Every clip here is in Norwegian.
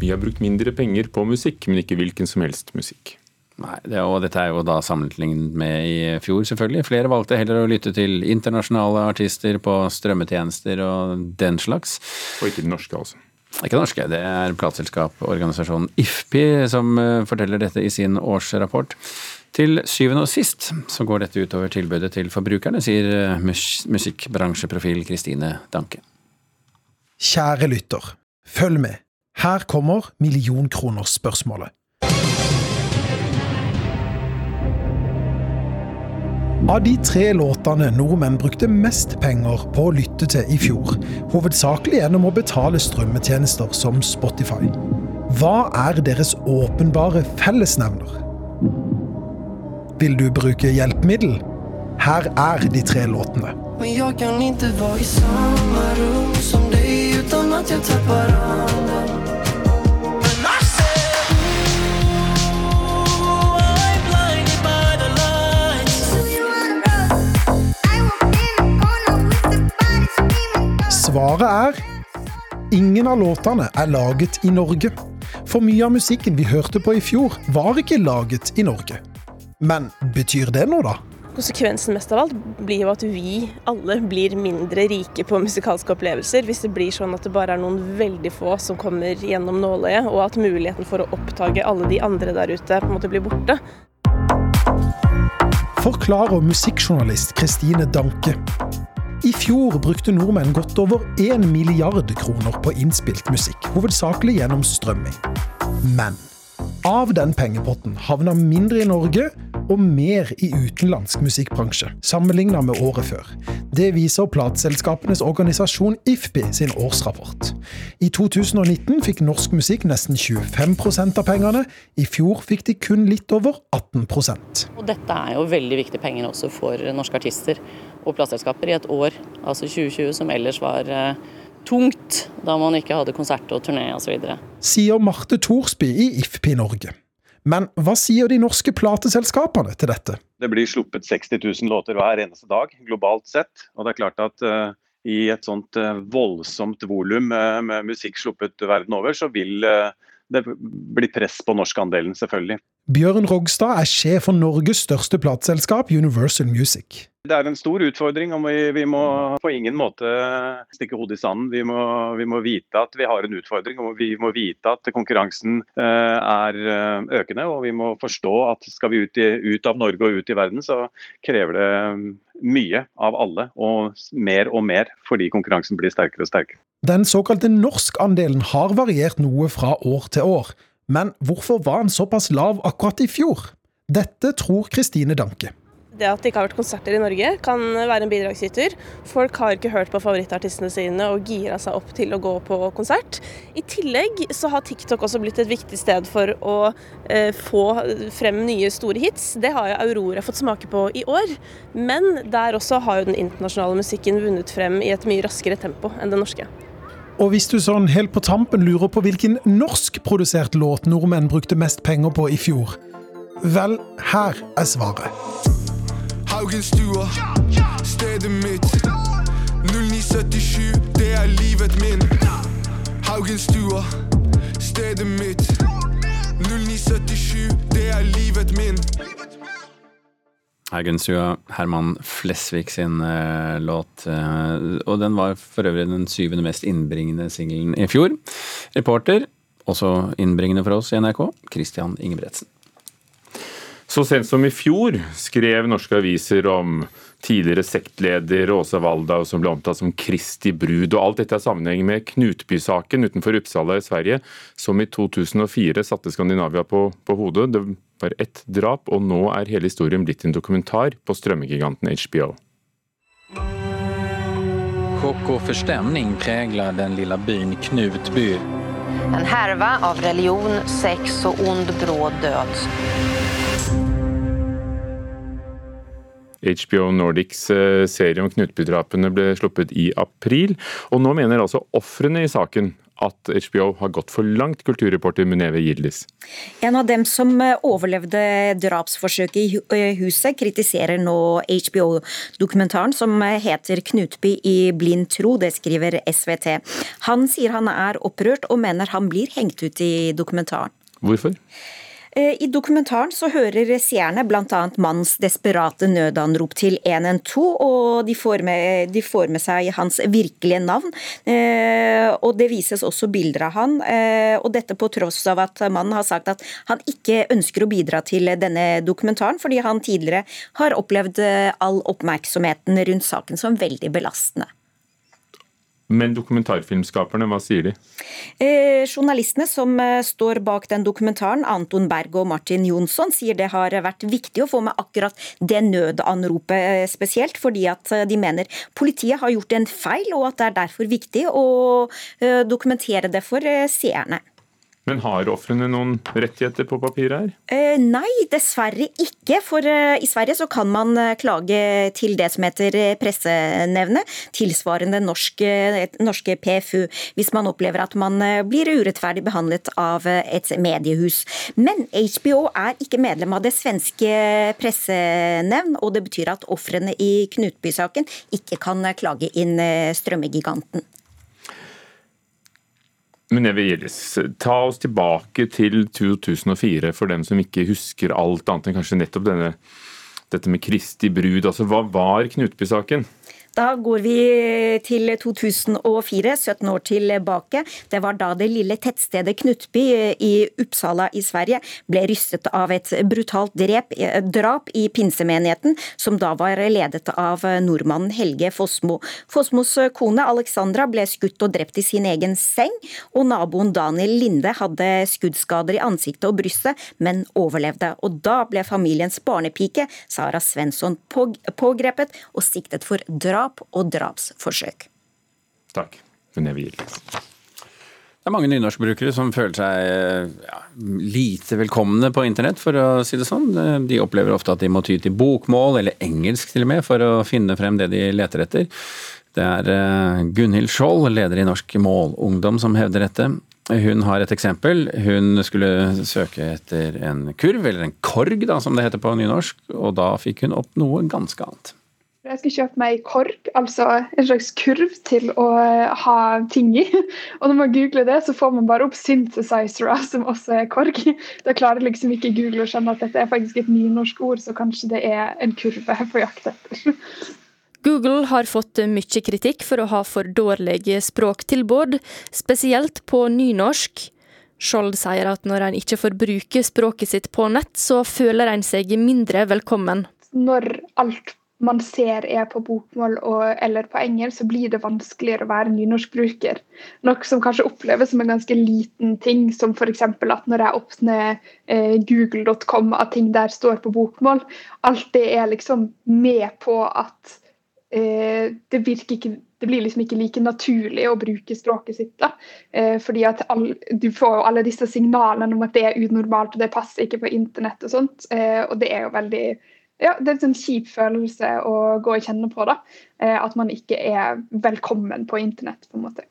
Vi har brukt mindre penger på musikk, men ikke hvilken som helst musikk. Nei, det, og dette er jo da sammenlignet med i fjor, selvfølgelig. Flere valgte heller å lytte til internasjonale artister på strømmetjenester og den slags. Og ikke den norske, altså. Ikke det norske, det er plateselskaporganisasjonen IFPI som eh, forteller dette i sin årsrapport. Til syvende og sist så går dette utover tilbudet til forbrukerne, sier eh, musikkbransjeprofil Kristine Danke. Kjære lytter, følg med. Her kommer millionkronersspørsmålet. Av de tre låtene nordmenn brukte mest penger på å lytte til i fjor, hovedsakelig gjennom å betale strømmetjenester som Spotify, hva er deres åpenbare fellesnevner? Vil du bruke hjelpemiddel? Her er de tre låtene. Men jeg kan ikke være i samme rom som dig utan att jag tappar andan lights Svaret er ingen av låtene er laget i Norge. For mye av musikken vi hørte på i fjor, var ikke laget i Norge. Men betyr det noe, da? Konsekvensen mest av alt blir jo at vi alle blir mindre rike på musikalske opplevelser hvis det blir sånn at det bare er noen veldig få som kommer gjennom nåløyet, og at muligheten for å oppdage alle de andre der ute på en måte blir borte. Forklarer musikkjournalist Kristine Danke. I fjor brukte nordmenn godt over 1 milliard kroner på innspilt musikk, hovedsakelig gjennom strømming. Men av den pengepotten havna mindre i Norge og mer i utenlandsk musikkbransje, sammenligna med året før. Det viser plateselskapenes organisasjon IFPI sin årsrapport. I 2019 fikk norsk musikk nesten 25% av pengene, i fjor fikk de kun litt over 18 Og dette er jo veldig viktige penger også for norske artister og plateselskaper i et år, altså 2020, som ellers var eh, tungt, da man ikke hadde konsert og turné osv. Sier Marte Thorsby i IFPI Norge. Men hva sier de norske plateselskapene til dette? Det blir sluppet 60 000 låter hver eneste dag, globalt sett. Og det er klart at uh, i et sånt uh, voldsomt volum med, med, musikk sluppet verden over, så vil uh, det bli press på norskandelen, selvfølgelig. Bjørn Rogstad er sjef for Norges største plateselskap, Universal Music. Det er en stor utfordring, og vi, vi må på ingen måte stikke hodet i sanden. Vi må, vi må, vite at vi har en utfordring, og vi må vite at konkurransen er økende. Og vi må forstå at skal vi ut, i, ut av Norge og ut i verden, så krever det mye av alle, og mer og mer, fordi konkurransen blir sterkere og sterkere. Den såkalte norskandelen har variert noe fra år til år. Men hvorfor var han såpass lav akkurat i fjor? Dette tror Kristine Danke. Det at det ikke har vært konserter i Norge kan være en bidragsyter. Folk har ikke hørt på favorittartistene sine og gira seg opp til å gå på konsert. I tillegg så har TikTok også blitt et viktig sted for å eh, få frem nye store hits. Det har jo Aurora fått smake på i år. Men der også har jo den internasjonale musikken vunnet frem i et mye raskere tempo enn den norske. Og hvis du sånn helt på tampen lurer på hvilken norskprodusert låt nordmenn brukte mest penger på i fjor, vel, her er svaret. Haugenstua, stedet mitt. 0977, det er livet min. Haugenstua, stedet mitt. 0977, det er livet min. Haugenstua, Herman Flesvig sin uh, låt. Uh, og den var for øvrig den syvende mest innbringende singelen i fjor. Reporter, også innbringende for oss i NRK, Christian Ingebretsen. Så sent som i fjor skrev norske aviser om tidligere sektleder Åse Waldau som ble omtalt som Kristi brud. og Alt dette er sammenheng med Knutby-saken utenfor Uppsala i Sverige, som i 2004 satte Skandinavia på, på hodet. Det var ett drap, og nå er hele historien blitt en dokumentar på strømmegiganten HBO. Sjokk og forstemning preger den lille byen Knutby. En herve av religion, sex og ond bråd död. HBO Nordics serie om Knutby-drapene ble sluppet i april, og nå mener altså ofrene i saken at HBO har gått for langt, kulturreporter Muneve Gildis? En av dem som overlevde drapsforsøket i huset, kritiserer nå HBO-dokumentaren som heter 'Knutby i blind tro'. Det skriver SVT. Han sier han er opprørt, og mener han blir hengt ut i dokumentaren. Hvorfor? Eh, I dokumentaren så hører seerne bl.a. mannens desperate nødanrop til 112, og de får, med, de får med seg hans virkelige navn. Eh, og det vises også bilder av han, eh, og dette på tross av at mannen har sagt at han ikke ønsker å bidra til denne dokumentaren, fordi han tidligere har opplevd all oppmerksomheten rundt saken som veldig belastende. Men dokumentarfilmskaperne, hva sier de? Eh, journalistene som eh, står bak den dokumentaren, Anton Berg og Martin Jonsson, sier det har vært viktig å få med akkurat det nødanropet eh, spesielt, fordi at eh, de mener politiet har gjort en feil, og at det er derfor viktig å dokumentere det for seerne. Men har ofrene noen rettigheter på papiret her? Eh, nei, dessverre ikke. For eh, i Sverige så kan man eh, klage til det som heter pressenevne, tilsvarende norske, norske PFU, hvis man opplever at man blir urettferdig behandlet av et mediehus. Men HBO er ikke medlem av det svenske pressenevn, og det betyr at ofrene i Knutby-saken ikke kan klage inn strømmegiganten. Muneve Gillis, ta oss tilbake til 2004 for dem som ikke husker alt annet enn kanskje nettopp denne, dette med Kristi brud. Altså, Hva var Knutby-saken? Da går vi til 2004, 17 år tilbake. Det var da det lille tettstedet Knutby i Uppsala i Sverige ble rystet av et brutalt drep, drap i pinsemenigheten, som da var ledet av nordmannen Helge Fossmo. Fossmos kone Alexandra ble skutt og drept i sin egen seng, og naboen Daniel Linde hadde skuddskader i ansiktet og brystet, men overlevde. Og da ble familiens barnepike, Sara Svensson, pågrepet og siktet for drap drap og drapsforsøk. Takk. Det er mange nynorskbrukere som føler seg ja, lite velkomne på internett, for å si det sånn. De opplever ofte at de må ty til bokmål, eller engelsk til og med, for å finne frem det de leter etter. Det er eh, Gunhild Skjold, leder i Norsk Målungdom, som hevder dette. Hun har et eksempel. Hun skulle søke etter en kurv, eller en korg da, som det heter på nynorsk, og da fikk hun opp noe ganske annet. Jeg skal kjøpe meg kork, altså en slags kurv til å ha ting i. Og når man googler det, så får man bare opp synthesizere, som også er kork. Da klarer liksom ikke Google å skjønne at dette er faktisk et nynorsk ord, så kanskje det er en kurve på jakt etter. Google har fått mye kritikk for å ha for dårlige språktilbud, spesielt på nynorsk. Skjold sier at når en ikke får bruke språket sitt på nett, så føler en seg mindre velkommen. Når alt man ser er på bokmål og, eller på engelsk, så blir det vanskeligere å være nynorskbruker. Noe som kanskje oppleves som en ganske liten ting, som f.eks. at når jeg åpner eh, google.com, at ting der står på bokmål. Alt det er liksom med på at eh, det virker ikke det blir liksom ikke like naturlig å bruke språket sitt. da, eh, fordi at all, Du får jo alle disse signalene om at det er unormalt og det passer ikke på internett. og sånt, eh, og det er jo veldig ja, det er en kjip følelse å gå og kjenne på. da, eh, At man ikke er velkommen på internett. på en måte.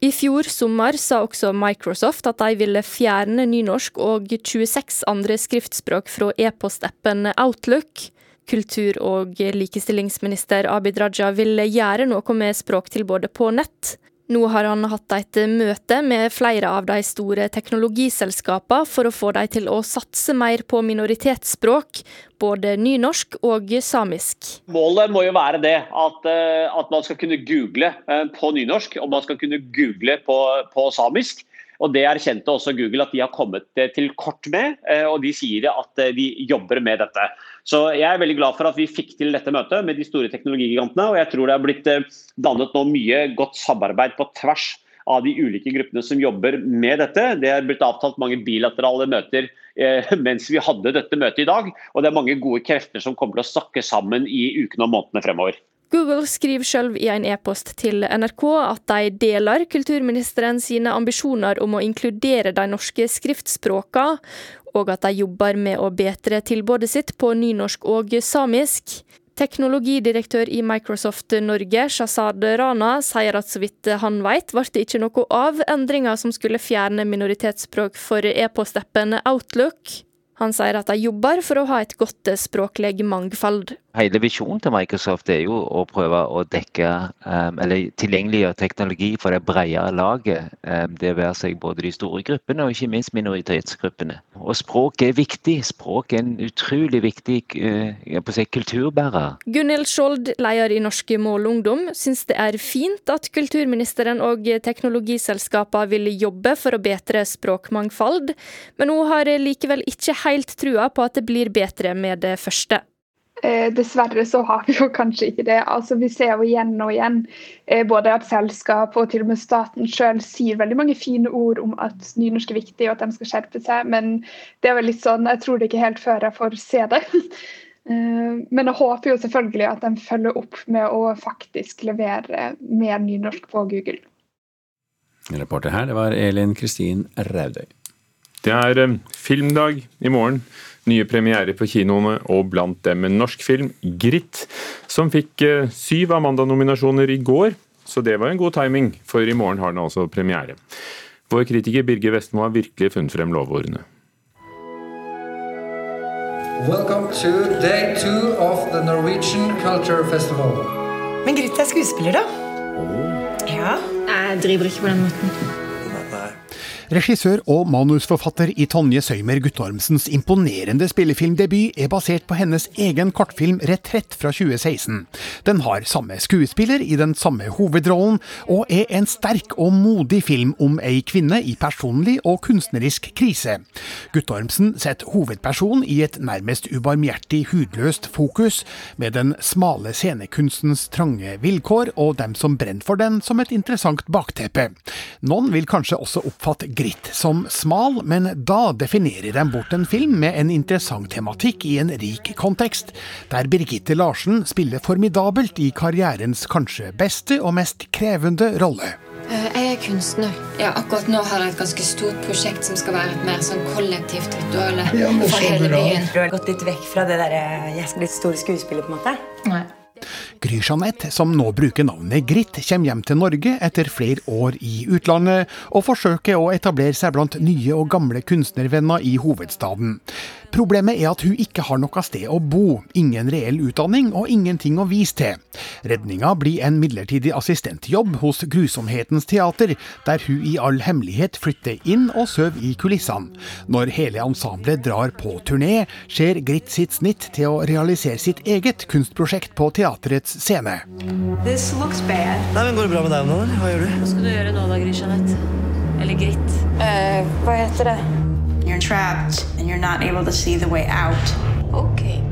I fjor sommer sa også Microsoft at de ville fjerne nynorsk og 26 andre skriftspråk fra e-postappen Outlook. Kultur- og likestillingsminister Abid Raja vil gjøre noe med språktilbudet på nett. Nå har han hatt et møte med flere av de store teknologiselskapene for å få dem til å satse mer på minoritetsspråk, både nynorsk og samisk. Målet må jo være det at, eh, at man skal kunne google eh, på nynorsk, og man skal kunne google på, på samisk. Og Det erkjente også Google at de har kommet eh, til kort med, og de sier at de jobber med dette. Så Jeg er veldig glad for at vi fikk til dette møtet med de store teknologigigantene. og Jeg tror det har blitt eh, dannet nå mye godt samarbeid på tvers av de ulike gruppene som jobber med dette. Det er blitt avtalt mange bilaterale møter eh, mens vi hadde dette møtet i dag. Og det er mange gode krefter som kommer til å snakke sammen i ukene og månedene fremover. Google skriver selv i en e-post til NRK at de deler kulturministeren sine ambisjoner om å inkludere de norske skriftspråkene, og at de jobber med å bedre tilbudet sitt på nynorsk og samisk. teknologidirektør i Microsoft Norge, Shazad Rana, sier at så vidt han vet, ble det ikke noe av endringer som skulle fjerne minoritetsspråk for e-postappen Outlook. Han sier at de jobber for å ha et godt språklig mangfold. Hele visjonen til Microsoft er jo å prøve å dekke um, eller tilgjengeliggjøre teknologi for det bredere laget. Um, det være seg både de store gruppene og ikke minst minoritetsgruppene. Og språk er viktig. Språk er en utrolig viktig uh, si, kulturbærer. Gunhild Skjold, leder i Norske Mål Ungdom, syns det er fint at kulturministeren og teknologiselskapene vil jobbe for å bedre språkmangfold, men hun har likevel ikke helt trua på at det blir bedre med det første. Eh, dessverre så har vi jo kanskje ikke det. Altså, vi ser jo igjen og igjen eh, både at selskap og til og med staten selv sier veldig mange fine ord om at nynorsk er viktig og at de skal skjerpe seg, men det er vel litt sånn, jeg tror det ikke helt før jeg får se det. eh, men jeg håper jo selvfølgelig at de følger opp med å faktisk levere mer nynorsk på Google. Reporter her, det var Elin Kristin Raudøy. Det er eh, filmdag i morgen. Nye premierer på kinoene, og blant dem en norsk film, 'Gritt', som fikk eh, syv Amanda-nominasjoner i går. Så det var en god timing, for i morgen har den altså premiere. Vår kritiker Birger Vestmo har virkelig funnet frem lovordene. Welcome to day two of the Norwegian Culture Festival. Men Gritt er skuespiller, da? Ja. Jeg driver ikke på den måten. Regissør og manusforfatter i Tonje Søymer Guttormsens imponerende spillefilmdebut er basert på hennes egen kortfilm 'Retrett' fra 2016. Den har samme skuespiller i den samme hovedrollen, og er en sterk og modig film om ei kvinne i personlig og kunstnerisk krise. Guttormsen setter hovedpersonen i et nærmest ubarmhjertig hudløst fokus, med den smale scenekunstens trange vilkår og dem som brenner for den, som et interessant bakteppe. Noen vil kanskje også oppfatte Gritt som smal, men da definerer de bort en film med en interessant tematikk i en rik kontekst, der Birgitte Larsen spiller formidabelt i karrierens kanskje beste og mest krevende rolle. Jeg er kunstner. Ja, akkurat nå har jeg et ganske stort prosjekt som skal være et mer sånn kollektivt ritual Ja, for hele byen. Du har gått litt vekk fra det derre 'jeg skal bli stor skuespiller', på en måte? Nei. Gry-Jeanette, som nå bruker navnet Gritt, kommer hjem til Norge etter flere år i utlandet, og forsøker å etablere seg blant nye og gamle kunstnervenner i hovedstaden. Problemet er at hun ikke har noe sted å bo, ingen reell utdanning og ingenting å vise til. Redninga blir en midlertidig assistentjobb hos Grusomhetens teater, der hun i all hemmelighet flytter inn og sover i kulissene. Når hele ensemblet drar på turné, skjer Gritt sitt snitt til å realisere sitt eget kunstprosjekt på teaterets scene. This looks bad. Nei, men Går det bra med deg nå. Hva gjør du? Hva skal du gjøre nå da, Gry-Jeanette? Eller Gritt? hva heter det? You're trapped and you're not able to see the way out. Ok.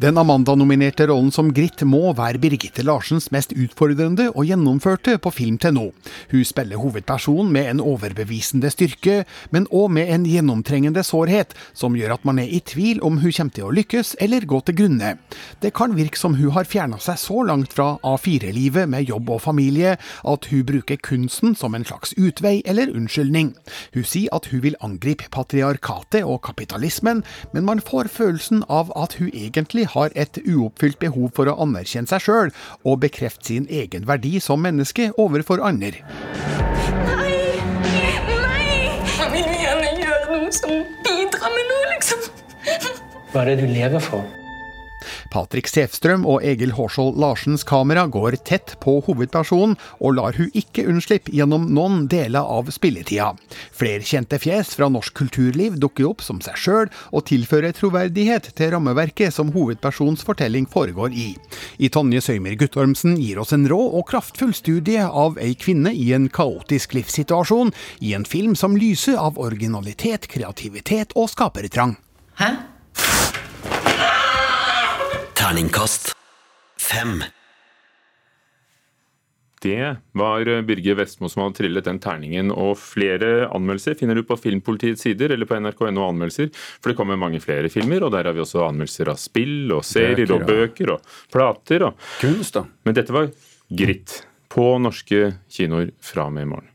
Den Amanda-nominerte rollen som Gritt må være Birgitte Larsens mest utfordrende og gjennomførte på film til nå. Hun spiller hovedpersonen med en overbevisende styrke, men òg med en gjennomtrengende sårhet, som gjør at man er i tvil om hun kommer til å lykkes eller gå til grunne. Det kan virke som hun har fjerna seg så langt fra A4-livet med jobb og familie at hun bruker kunsten som en slags utvei eller unnskyldning. Hun sier at hun vil angripe patriarkatet og kapitalismen, men man får følelsen av at hun egentlig har et uoppfylt behov for å anerkjenne seg sjøl og bekrefte sin egen verdi som menneske overfor andre. Nei! Nei! Jeg vil gjerne gjøre noe som bidrar med noe, liksom. Hva er det du lever for? Patrick Sefstrøm og Egil Hårskjold Larsens kamera går tett på hovedpersonen, og lar hun ikke unnslippe gjennom noen deler av spilletida. Flere kjente fjes fra norsk kulturliv dukker opp som seg sjøl, og tilfører troverdighet til rammeverket som hovedpersonens fortelling foregår i. I Tonje Søymer Guttormsen gir oss en rå og kraftfull studie av ei kvinne i en kaotisk livssituasjon, i en film som lyser av originalitet, kreativitet og skapertrang. Hæ? Terningkast fem. Det var Birger Vestmo som hadde trillet den terningen, og flere anmeldelser finner du på Filmpolitiets sider eller på nrk.no anmeldelser, for det kommer mange flere filmer, og der har vi også anmeldelser av spill og serier og bøker og plater. Og... Kunst, da. Men dette var Gritt på norske kinoer fra og med i morgen.